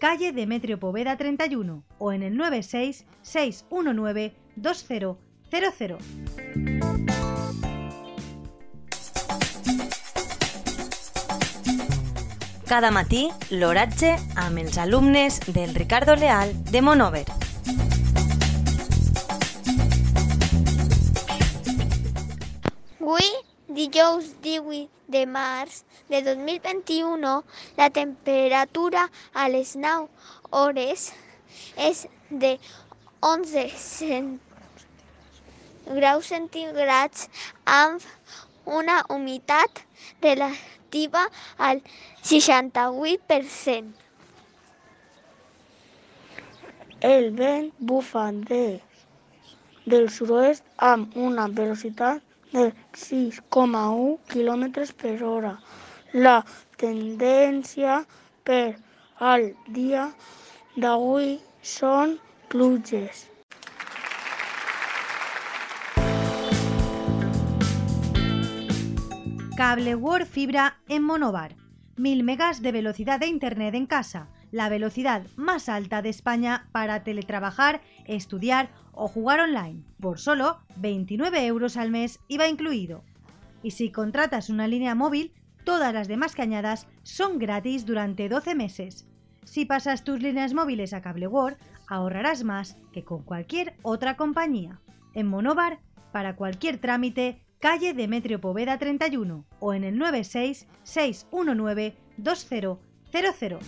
calle Demetrio Poveda 31 o en el 96 619 2000. Cada matí, l'oratge amb els alumnes del Ricardo Leal de Monover. Avui, dijous 18 de març de 2021, la temperatura a les 9 hores és de 11 cent... graus centígrads amb una humitat relativa al 68%. El vent bufa de, del sud-oest amb una velocitat de 6,1 km per hora. La tendència per al dia d'avui són pluges. Cable World Fibra en Monobar. 1000 megas de velocidad de Internet en casa, la velocidad más alta de España para teletrabajar, estudiar o jugar online, por solo 29 euros al mes IVA incluido. Y si contratas una línea móvil, todas las demás cañadas son gratis durante 12 meses. Si pasas tus líneas móviles a Cable World, ahorrarás más que con cualquier otra compañía. En Monobar, para cualquier trámite, calle Demetrio Poveda 31 o en el 96 619 00.